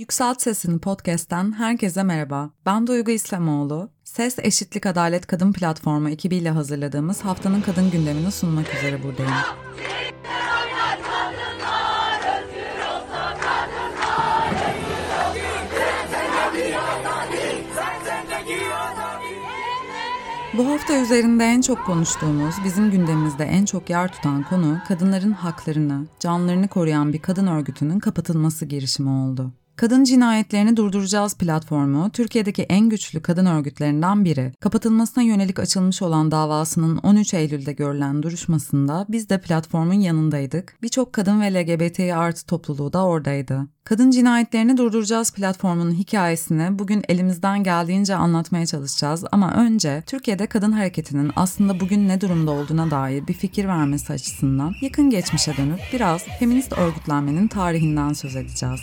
Yükselt Sesini podcast'ten herkese merhaba. Ben Duygu İslamoğlu. Ses Eşitlik Adalet Kadın Platformu ekibiyle hazırladığımız haftanın kadın gündemini sunmak üzere buradayım. Bu hafta üzerinde en çok konuştuğumuz, bizim gündemimizde en çok yer tutan konu kadınların haklarını, canlarını koruyan bir kadın örgütünün kapatılması girişimi oldu. Kadın Cinayetlerini Durduracağız platformu Türkiye'deki en güçlü kadın örgütlerinden biri. Kapatılmasına yönelik açılmış olan davasının 13 Eylül'de görülen duruşmasında biz de platformun yanındaydık. Birçok kadın ve LGBTİ artı topluluğu da oradaydı. Kadın Cinayetlerini Durduracağız platformunun hikayesini bugün elimizden geldiğince anlatmaya çalışacağız ama önce Türkiye'de kadın hareketinin aslında bugün ne durumda olduğuna dair bir fikir vermesi açısından yakın geçmişe dönüp biraz feminist örgütlenmenin tarihinden söz edeceğiz.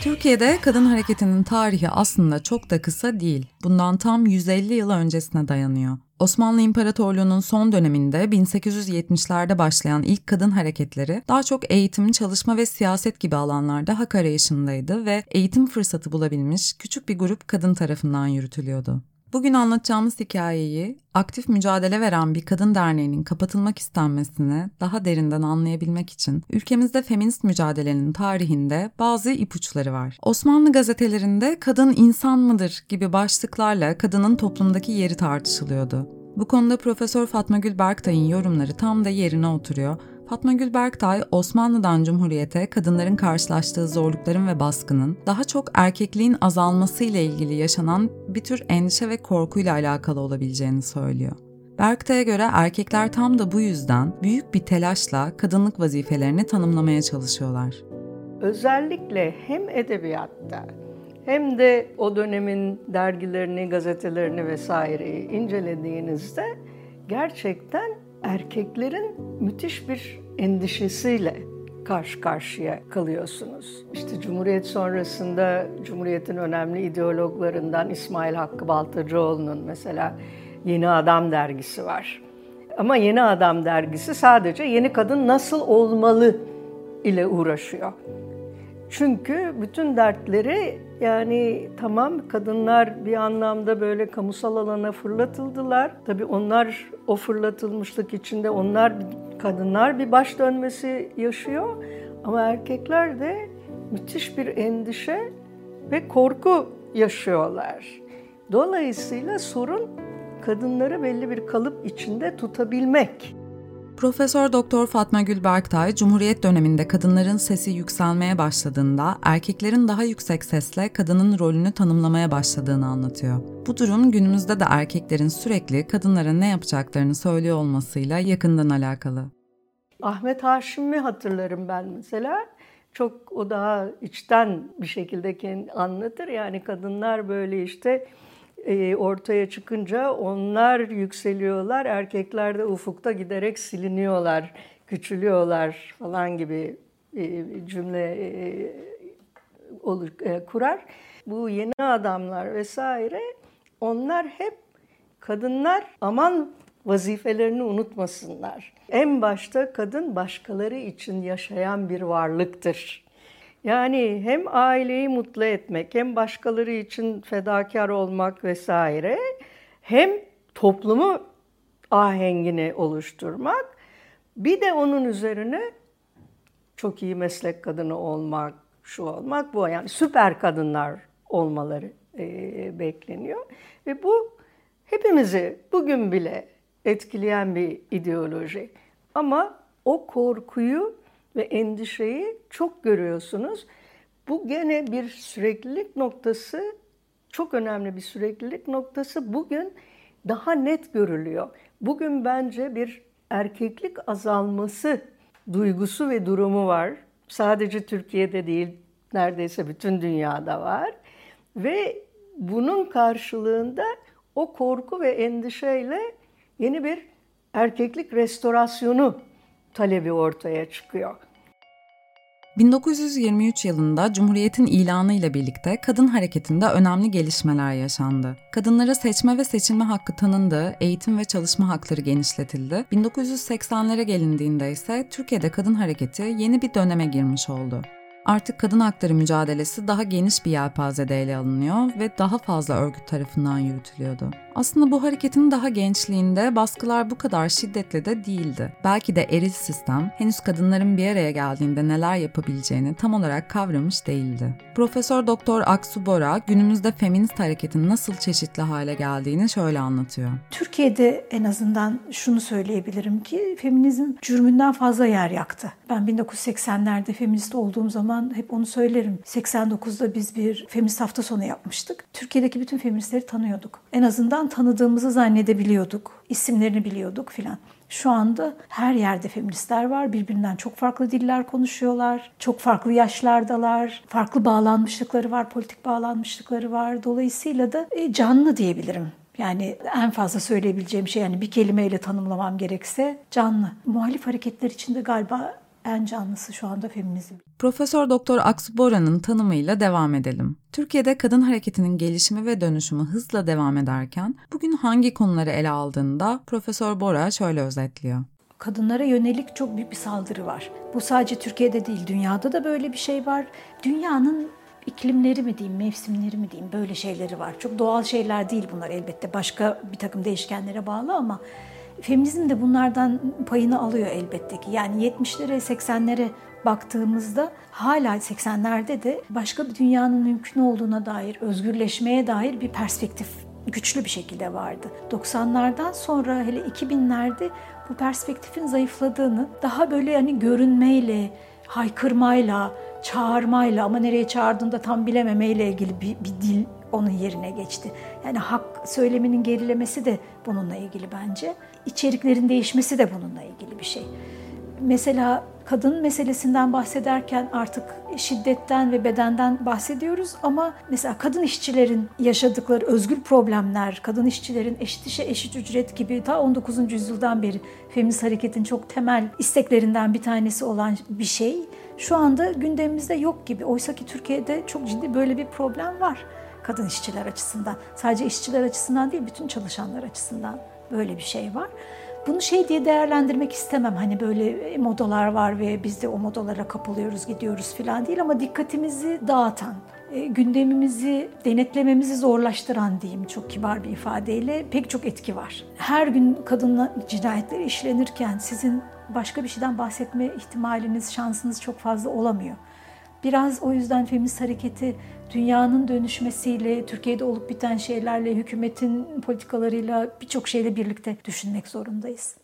Türkiye'de kadın hareketinin tarihi aslında çok da kısa değil. Bundan tam 150 yıl öncesine dayanıyor. Osmanlı İmparatorluğu'nun son döneminde 1870'lerde başlayan ilk kadın hareketleri daha çok eğitim, çalışma ve siyaset gibi alanlarda hak arayışındaydı ve eğitim fırsatı bulabilmiş küçük bir grup kadın tarafından yürütülüyordu. Bugün anlatacağımız hikayeyi aktif mücadele veren bir kadın derneğinin kapatılmak istenmesini daha derinden anlayabilmek için ülkemizde feminist mücadelenin tarihinde bazı ipuçları var. Osmanlı gazetelerinde kadın insan mıdır gibi başlıklarla kadının toplumdaki yeri tartışılıyordu. Bu konuda Profesör Fatma Gül Berktay'ın yorumları tam da yerine oturuyor Fatma Gül Berktay, Osmanlı'dan Cumhuriyete kadınların karşılaştığı zorlukların ve baskının daha çok erkekliğin azalması ile ilgili yaşanan bir tür endişe ve korkuyla alakalı olabileceğini söylüyor. Berktay'a göre erkekler tam da bu yüzden büyük bir telaşla kadınlık vazifelerini tanımlamaya çalışıyorlar. Özellikle hem edebiyatta hem de o dönemin dergilerini, gazetelerini vesaireyi incelediğinizde gerçekten erkeklerin müthiş bir endişesiyle karşı karşıya kalıyorsunuz. İşte Cumhuriyet sonrasında Cumhuriyet'in önemli ideologlarından İsmail Hakkı Baltacıoğlu'nun mesela Yeni Adam dergisi var. Ama Yeni Adam dergisi sadece yeni kadın nasıl olmalı ile uğraşıyor. Çünkü bütün dertleri yani tamam kadınlar bir anlamda böyle kamusal alana fırlatıldılar. Tabii onlar o fırlatılmışlık içinde onlar kadınlar bir baş dönmesi yaşıyor. Ama erkekler de müthiş bir endişe ve korku yaşıyorlar. Dolayısıyla sorun kadınları belli bir kalıp içinde tutabilmek. Profesör Doktor Fatma Gül Berktay, Cumhuriyet döneminde kadınların sesi yükselmeye başladığında erkeklerin daha yüksek sesle kadının rolünü tanımlamaya başladığını anlatıyor. Bu durum günümüzde de erkeklerin sürekli kadınlara ne yapacaklarını söylüyor olmasıyla yakından alakalı. Ahmet Haşim'i hatırlarım ben mesela. Çok o daha içten bir şekilde kendi anlatır. Yani kadınlar böyle işte e, ortaya çıkınca onlar yükseliyorlar, erkekler de ufukta giderek siliniyorlar, küçülüyorlar falan gibi e, cümle e, olur, kurar. Bu yeni adamlar vesaire onlar hep kadınlar aman vazifelerini unutmasınlar. En başta kadın başkaları için yaşayan bir varlıktır. Yani hem aileyi mutlu etmek, hem başkaları için fedakar olmak vesaire, hem toplumu ahengini oluşturmak, bir de onun üzerine çok iyi meslek kadını olmak, şu olmak, bu yani süper kadınlar olmaları e, bekleniyor. Ve bu hepimizi bugün bile etkileyen bir ideoloji. Ama o korkuyu ve endişeyi çok görüyorsunuz. Bu gene bir süreklilik noktası, çok önemli bir süreklilik noktası bugün daha net görülüyor. Bugün bence bir erkeklik azalması duygusu ve durumu var. Sadece Türkiye'de değil, neredeyse bütün dünyada var. Ve bunun karşılığında o korku ve endişeyle yeni bir erkeklik restorasyonu talebi ortaya çıkıyor. 1923 yılında Cumhuriyet'in ilanı ile birlikte kadın hareketinde önemli gelişmeler yaşandı. Kadınlara seçme ve seçilme hakkı tanındı, eğitim ve çalışma hakları genişletildi. 1980'lere gelindiğinde ise Türkiye'de kadın hareketi yeni bir döneme girmiş oldu. Artık kadın hakları mücadelesi daha geniş bir yelpazede ele alınıyor ve daha fazla örgüt tarafından yürütülüyordu. Aslında bu hareketin daha gençliğinde baskılar bu kadar şiddetli de değildi. Belki de eril sistem henüz kadınların bir araya geldiğinde neler yapabileceğini tam olarak kavramış değildi. Profesör Doktor Aksu Bora günümüzde feminist hareketin nasıl çeşitli hale geldiğini şöyle anlatıyor. Türkiye'de en azından şunu söyleyebilirim ki feminizm cürmünden fazla yer yaktı. Ben 1980'lerde feminist olduğum zaman hep onu söylerim. 89'da biz bir feminist hafta sonu yapmıştık. Türkiye'deki bütün feministleri tanıyorduk. En azından tanıdığımızı zannedebiliyorduk. İsimlerini biliyorduk filan. Şu anda her yerde feministler var. Birbirinden çok farklı diller konuşuyorlar. Çok farklı yaşlardalar. Farklı bağlanmışlıkları var, politik bağlanmışlıkları var. Dolayısıyla da e, canlı diyebilirim. Yani en fazla söyleyebileceğim şey yani bir kelimeyle tanımlamam gerekse canlı. Muhalif hareketler içinde galiba en canlısı şu anda feminizm. Profesör Doktor Aksu Bora'nın tanımıyla devam edelim. Türkiye'de kadın hareketinin gelişimi ve dönüşümü hızla devam ederken bugün hangi konuları ele aldığında Profesör Bora şöyle özetliyor. Kadınlara yönelik çok büyük bir saldırı var. Bu sadece Türkiye'de değil, dünyada da böyle bir şey var. Dünyanın iklimleri mi diyeyim, mevsimleri mi diyeyim böyle şeyleri var. Çok doğal şeyler değil bunlar elbette. Başka bir takım değişkenlere bağlı ama Feminizm de bunlardan payını alıyor elbette ki. Yani 70'lere 80'lere baktığımızda hala 80'lerde de başka bir dünyanın mümkün olduğuna dair, özgürleşmeye dair bir perspektif güçlü bir şekilde vardı. 90'lardan sonra hele 2000'lerde bu perspektifin zayıfladığını, daha böyle yani görünmeyle, haykırmayla, çağırmayla ama nereye çağırdığını da tam bilememeyle ilgili bir, bir dil onun yerine geçti. Yani hak söyleminin gerilemesi de bununla ilgili bence. İçeriklerin değişmesi de bununla ilgili bir şey. Mesela kadın meselesinden bahsederken artık şiddetten ve bedenden bahsediyoruz ama mesela kadın işçilerin yaşadıkları özgür problemler, kadın işçilerin eşit işe eşit ücret gibi ta 19. yüzyıldan beri feminist hareketin çok temel isteklerinden bir tanesi olan bir şey şu anda gündemimizde yok gibi. Oysa ki Türkiye'de çok ciddi böyle bir problem var kadın işçiler açısından. Sadece işçiler açısından değil, bütün çalışanlar açısından böyle bir şey var. Bunu şey diye değerlendirmek istemem. Hani böyle modalar var ve biz de o modalara kapılıyoruz, gidiyoruz falan değil ama dikkatimizi dağıtan, e, gündemimizi denetlememizi zorlaştıran diyeyim çok kibar bir ifadeyle pek çok etki var. Her gün kadınla cinayetler işlenirken sizin başka bir şeyden bahsetme ihtimaliniz, şansınız çok fazla olamıyor. Biraz o yüzden feminist hareketi dünyanın dönüşmesiyle, Türkiye'de olup biten şeylerle, hükümetin politikalarıyla birçok şeyle birlikte düşünmek zorundayız.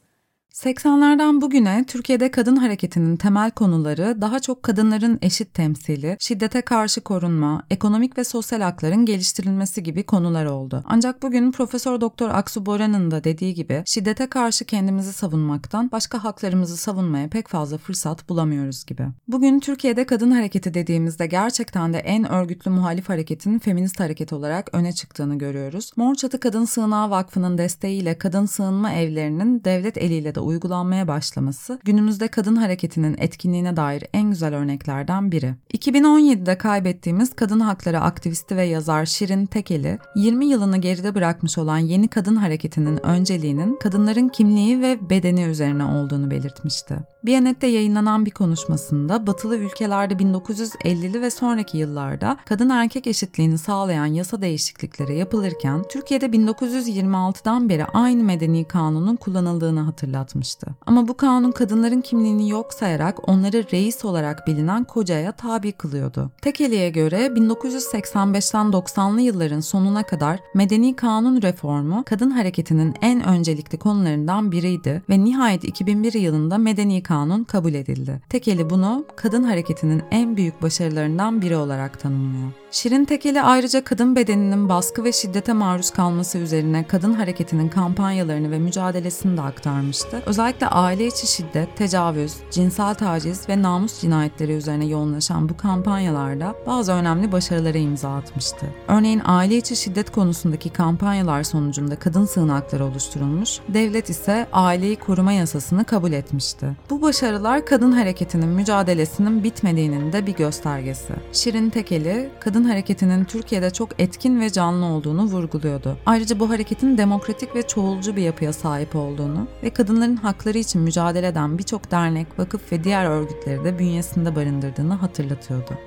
80'lerden bugüne Türkiye'de kadın hareketinin temel konuları daha çok kadınların eşit temsili, şiddete karşı korunma, ekonomik ve sosyal hakların geliştirilmesi gibi konular oldu. Ancak bugün Profesör Doktor Aksu Boran'ın da dediği gibi şiddete karşı kendimizi savunmaktan başka haklarımızı savunmaya pek fazla fırsat bulamıyoruz gibi. Bugün Türkiye'de kadın hareketi dediğimizde gerçekten de en örgütlü muhalif hareketin feminist hareket olarak öne çıktığını görüyoruz. Mor Çatı Kadın Sığınağı Vakfı'nın desteğiyle kadın sığınma evlerinin devlet eliyle de uygulanmaya başlaması günümüzde kadın hareketinin etkinliğine dair en güzel örneklerden biri. 2017'de kaybettiğimiz kadın hakları aktivisti ve yazar Şirin Tekeli, 20 yılını geride bırakmış olan yeni kadın hareketinin önceliğinin kadınların kimliği ve bedeni üzerine olduğunu belirtmişti. Biyanet'te yayınlanan bir konuşmasında batılı ülkelerde 1950'li ve sonraki yıllarda kadın erkek eşitliğini sağlayan yasa değişiklikleri yapılırken Türkiye'de 1926'dan beri aynı medeni kanunun kullanıldığını hatırlatmıştı. Ama bu kanun kadınların kimliğini yok sayarak onları reis olarak bilinen kocaya tabi kılıyordu. Tekeli'ye göre 1985'ten 90'lı yılların sonuna kadar medeni kanun reformu kadın hareketinin en öncelikli konularından biriydi ve nihayet 2001 yılında medeni kanun kabul edildi. Tekeli bunu kadın hareketinin en büyük başarılarından biri olarak tanımlıyor. Şirin Tekeli ayrıca kadın bedeninin baskı ve şiddete maruz kalması üzerine kadın hareketinin kampanyalarını ve mücadelesini de aktarmıştı. Özellikle aile içi şiddet, tecavüz, cinsel taciz ve namus cinayetleri üzerine yoğunlaşan bu kampanyalarda bazı önemli başarılara imza atmıştı. Örneğin aile içi şiddet konusundaki kampanyalar sonucunda kadın sığınakları oluşturulmuş, devlet ise aileyi koruma yasasını kabul etmişti. Bu başarılar kadın hareketinin mücadelesinin bitmediğinin de bir göstergesi. Şirin Tekeli, kadın hareketinin Türkiye'de çok etkin ve canlı olduğunu vurguluyordu. Ayrıca bu hareketin demokratik ve çoğulcu bir yapıya sahip olduğunu ve kadınların hakları için mücadele eden birçok dernek, vakıf ve diğer örgütleri de bünyesinde barındırdığını hatırlatıyordu.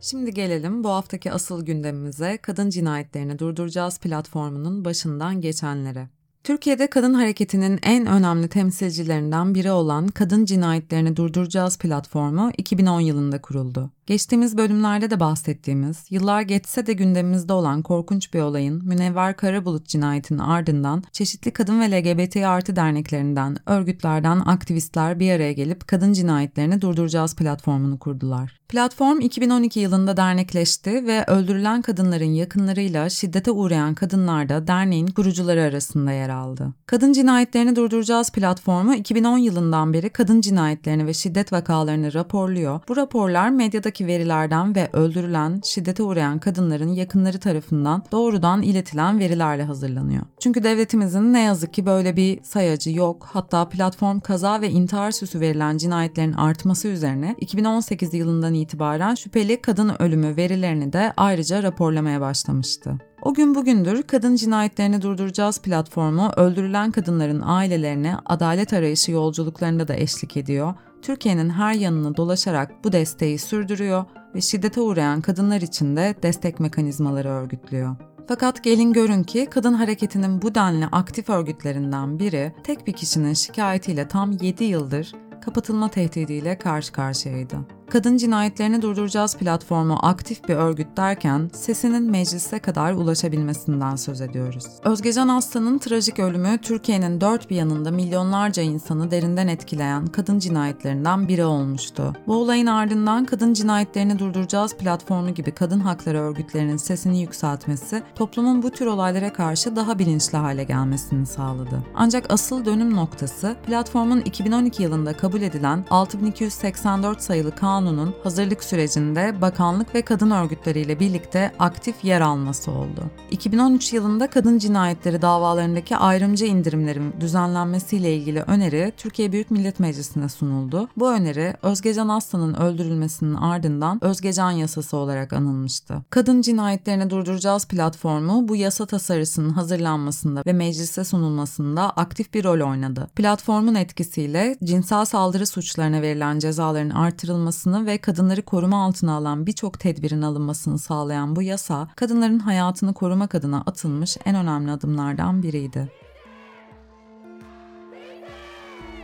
Şimdi gelelim bu haftaki asıl gündemimize Kadın Cinayetlerini Durduracağız platformunun başından geçenlere. Türkiye'de kadın hareketinin en önemli temsilcilerinden biri olan Kadın Cinayetlerini Durduracağız platformu 2010 yılında kuruldu. Geçtiğimiz bölümlerde de bahsettiğimiz, yıllar geçse de gündemimizde olan korkunç bir olayın Münevver Karabulut cinayetinin ardından çeşitli kadın ve LGBT artı derneklerinden, örgütlerden aktivistler bir araya gelip kadın cinayetlerini durduracağız platformunu kurdular. Platform 2012 yılında dernekleşti ve öldürülen kadınların yakınlarıyla şiddete uğrayan kadınlar da derneğin kurucuları arasında yer aldı. Kadın cinayetlerini durduracağız platformu 2010 yılından beri kadın cinayetlerini ve şiddet vakalarını raporluyor. Bu raporlar medyadaki Buradaki verilerden ve öldürülen, şiddete uğrayan kadınların yakınları tarafından doğrudan iletilen verilerle hazırlanıyor. Çünkü devletimizin ne yazık ki böyle bir sayacı yok. Hatta platform kaza ve intihar süsü verilen cinayetlerin artması üzerine 2018 yılından itibaren şüpheli kadın ölümü verilerini de ayrıca raporlamaya başlamıştı. O gün bugündür Kadın Cinayetlerini Durduracağız platformu öldürülen kadınların ailelerine adalet arayışı yolculuklarında da eşlik ediyor Türkiye'nin her yanını dolaşarak bu desteği sürdürüyor ve şiddete uğrayan kadınlar için de destek mekanizmaları örgütlüyor. Fakat gelin görün ki kadın hareketinin bu denli aktif örgütlerinden biri tek bir kişinin şikayetiyle tam 7 yıldır kapatılma tehdidiyle karşı karşıyaydı. Kadın cinayetlerini durduracağız platformu aktif bir örgüt derken sesinin meclise kadar ulaşabilmesinden söz ediyoruz. Özgecan Aslan'ın trajik ölümü Türkiye'nin dört bir yanında milyonlarca insanı derinden etkileyen kadın cinayetlerinden biri olmuştu. Bu olayın ardından kadın cinayetlerini durduracağız platformu gibi kadın hakları örgütlerinin sesini yükseltmesi toplumun bu tür olaylara karşı daha bilinçli hale gelmesini sağladı. Ancak asıl dönüm noktası platformun 2012 yılında kabul edilen 6284 sayılı kanun kanunun hazırlık sürecinde bakanlık ve kadın örgütleriyle birlikte aktif yer alması oldu. 2013 yılında kadın cinayetleri davalarındaki ayrımcı indirimlerin düzenlenmesiyle ilgili öneri Türkiye Büyük Millet Meclisi'ne sunuldu. Bu öneri Özgecan Aslan'ın öldürülmesinin ardından Özgecan Yasası olarak anılmıştı. Kadın cinayetlerini durduracağız platformu bu yasa tasarısının hazırlanmasında ve meclise sunulmasında aktif bir rol oynadı. Platformun etkisiyle cinsel saldırı suçlarına verilen cezaların artırılmasını alınmasını ve kadınları koruma altına alan birçok tedbirin alınmasını sağlayan bu yasa, kadınların hayatını korumak adına atılmış en önemli adımlardan biriydi.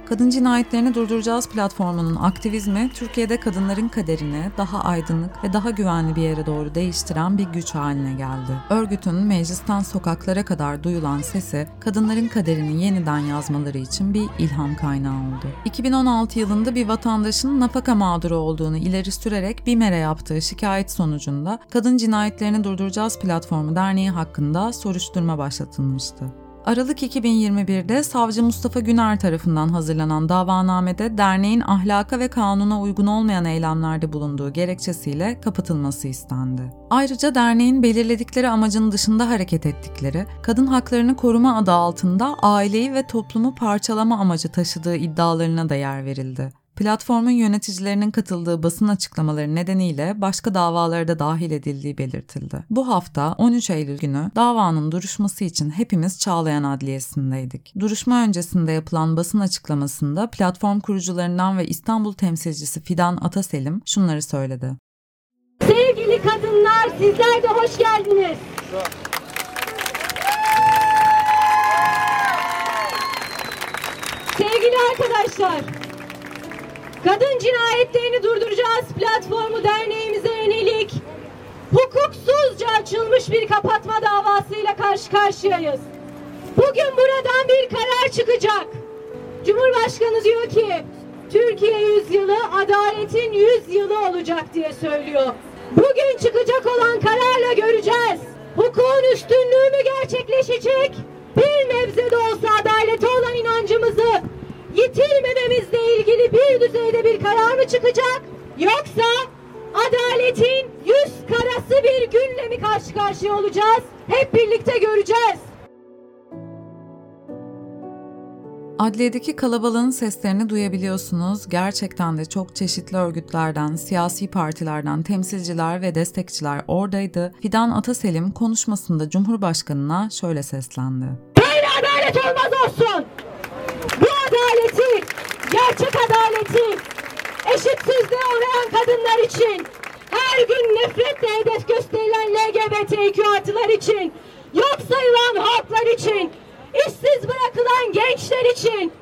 Kadın Cinayetlerini Durduracağız platformunun aktivizmi Türkiye'de kadınların kaderini daha aydınlık ve daha güvenli bir yere doğru değiştiren bir güç haline geldi. Örgütün meclisten sokaklara kadar duyulan sesi kadınların kaderini yeniden yazmaları için bir ilham kaynağı oldu. 2016 yılında bir vatandaşın nafaka mağduru olduğunu ileri sürerek BİMER'e yaptığı şikayet sonucunda Kadın Cinayetlerini Durduracağız platformu derneği hakkında soruşturma başlatılmıştı. Aralık 2021'de savcı Mustafa Güner tarafından hazırlanan davanamede derneğin ahlaka ve kanuna uygun olmayan eylemlerde bulunduğu gerekçesiyle kapatılması istendi. Ayrıca derneğin belirledikleri amacın dışında hareket ettikleri, kadın haklarını koruma adı altında aileyi ve toplumu parçalama amacı taşıdığı iddialarına da yer verildi. Platformun yöneticilerinin katıldığı basın açıklamaları nedeniyle başka davalara da dahil edildiği belirtildi. Bu hafta 13 Eylül günü davanın duruşması için hepimiz Çağlayan Adliyesi'ndeydik. Duruşma öncesinde yapılan basın açıklamasında platform kurucularından ve İstanbul temsilcisi Fidan Ataselim şunları söyledi. Sevgili kadınlar sizler de hoş geldiniz. Sevgili arkadaşlar, Kadın cinayetlerini durduracağız platformu derneğimize yönelik hukuksuzca açılmış bir kapatma davasıyla karşı karşıyayız. Bugün buradan bir karar çıkacak. Cumhurbaşkanı diyor ki Türkiye yüzyılı adaletin yüzyılı olacak diye söylüyor. Bugün çıkacak olan kararla göreceğiz. Hukukun üstünlüğü mü gerçekleşecek? Bir nebze de olsa adalete olan inancımızı yitirmememizle ilgili bir düzeyde bir karar mı çıkacak? Yoksa adaletin yüz karası bir günle mi karşı karşıya olacağız? Hep birlikte göreceğiz. Adliyedeki kalabalığın seslerini duyabiliyorsunuz. Gerçekten de çok çeşitli örgütlerden, siyasi partilerden temsilciler ve destekçiler oradaydı. Fidan Ataselim konuşmasında Cumhurbaşkanı'na şöyle seslendi. Böyle adalet olmaz olsun. Adaleti, gerçek adaleti, eşitsizliğe uğrayan kadınlar için, her gün nefretle hedef gösterilen LGBTQ artılar için, yok sayılan halklar için, işsiz bırakılan gençler için,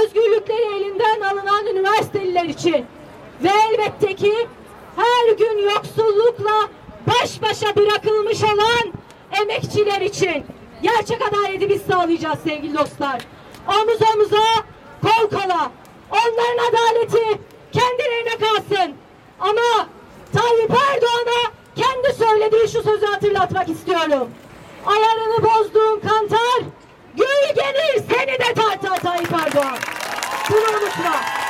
özgürlükleri elinden alınan üniversiteliler için ve elbette ki her gün yoksullukla baş başa bırakılmış olan emekçiler için gerçek adaleti biz sağlayacağız sevgili dostlar. Omuz omuza, kol kola. Onların adaleti kendilerine kalsın. Ama Tayyip Erdoğan'a kendi söylediği şu sözü hatırlatmak istiyorum. Ayarını bozduğun kantar, gül gelir seni de tartar Tayyip Erdoğan. Bunu unutma.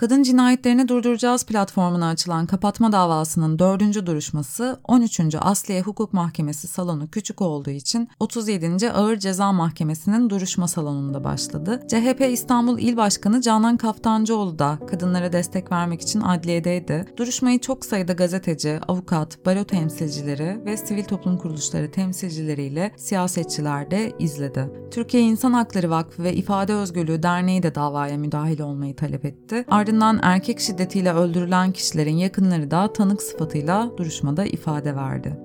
Kadın cinayetlerini durduracağız platformuna açılan kapatma davasının dördüncü duruşması 13. Asliye Hukuk Mahkemesi salonu küçük olduğu için 37. Ağır Ceza Mahkemesi'nin duruşma salonunda başladı. CHP İstanbul İl Başkanı Canan Kaftancıoğlu da kadınlara destek vermek için adliyedeydi. Duruşmayı çok sayıda gazeteci, avukat, baro temsilcileri ve sivil toplum kuruluşları temsilcileriyle siyasetçiler de izledi. Türkiye İnsan Hakları Vakfı ve İfade Özgürlüğü Derneği de davaya müdahil olmayı talep etti. Ardından erkek şiddetiyle öldürülen kişilerin yakınları da tanık sıfatıyla duruşmada ifade verdi.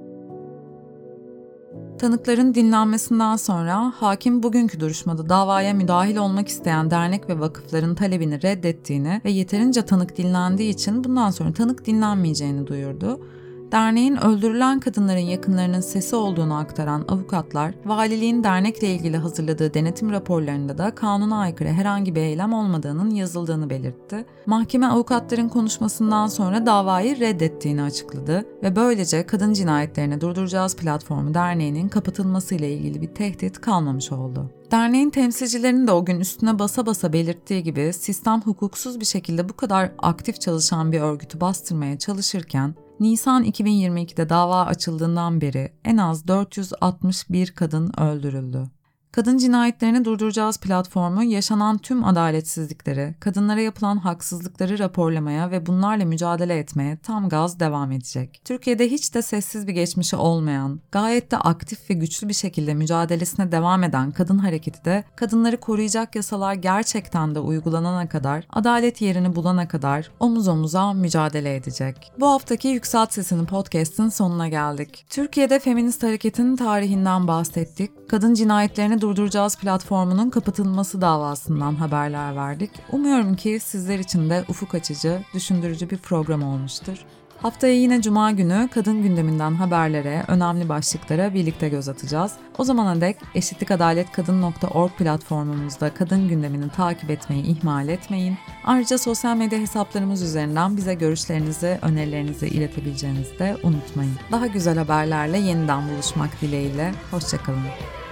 Tanıkların dinlenmesinden sonra hakim bugünkü duruşmada davaya müdahil olmak isteyen dernek ve vakıfların talebini reddettiğini ve yeterince tanık dinlendiği için bundan sonra tanık dinlenmeyeceğini duyurdu. Derneğin öldürülen kadınların yakınlarının sesi olduğunu aktaran avukatlar, valiliğin dernekle ilgili hazırladığı denetim raporlarında da kanuna aykırı herhangi bir eylem olmadığının yazıldığını belirtti. Mahkeme avukatların konuşmasından sonra davayı reddettiğini açıkladı ve böylece Kadın Cinayetlerini Durduracağız Platformu Derneği'nin kapatılmasıyla ilgili bir tehdit kalmamış oldu. Derneğin temsilcilerinin de o gün üstüne basa basa belirttiği gibi sistem hukuksuz bir şekilde bu kadar aktif çalışan bir örgütü bastırmaya çalışırken Nisan 2022'de dava açıldığından beri en az 461 kadın öldürüldü. Kadın cinayetlerini durduracağız platformu yaşanan tüm adaletsizlikleri, kadınlara yapılan haksızlıkları raporlamaya ve bunlarla mücadele etmeye tam gaz devam edecek. Türkiye'de hiç de sessiz bir geçmişi olmayan, gayet de aktif ve güçlü bir şekilde mücadelesine devam eden kadın hareketi de kadınları koruyacak yasalar gerçekten de uygulanana kadar, adalet yerini bulana kadar omuz omuza mücadele edecek. Bu haftaki Yükselt Sesini podcast'in sonuna geldik. Türkiye'de feminist hareketin tarihinden bahsettik. Kadın cinayetlerini durduracağız platformunun kapatılması davasından haberler verdik. Umuyorum ki sizler için de ufuk açıcı, düşündürücü bir program olmuştur. Haftaya yine Cuma günü kadın gündeminden haberlere, önemli başlıklara birlikte göz atacağız. O zamana dek eşitlikadaletkadın.org platformumuzda kadın gündemini takip etmeyi ihmal etmeyin. Ayrıca sosyal medya hesaplarımız üzerinden bize görüşlerinizi, önerilerinizi iletebileceğinizi de unutmayın. Daha güzel haberlerle yeniden buluşmak dileğiyle. Hoşçakalın.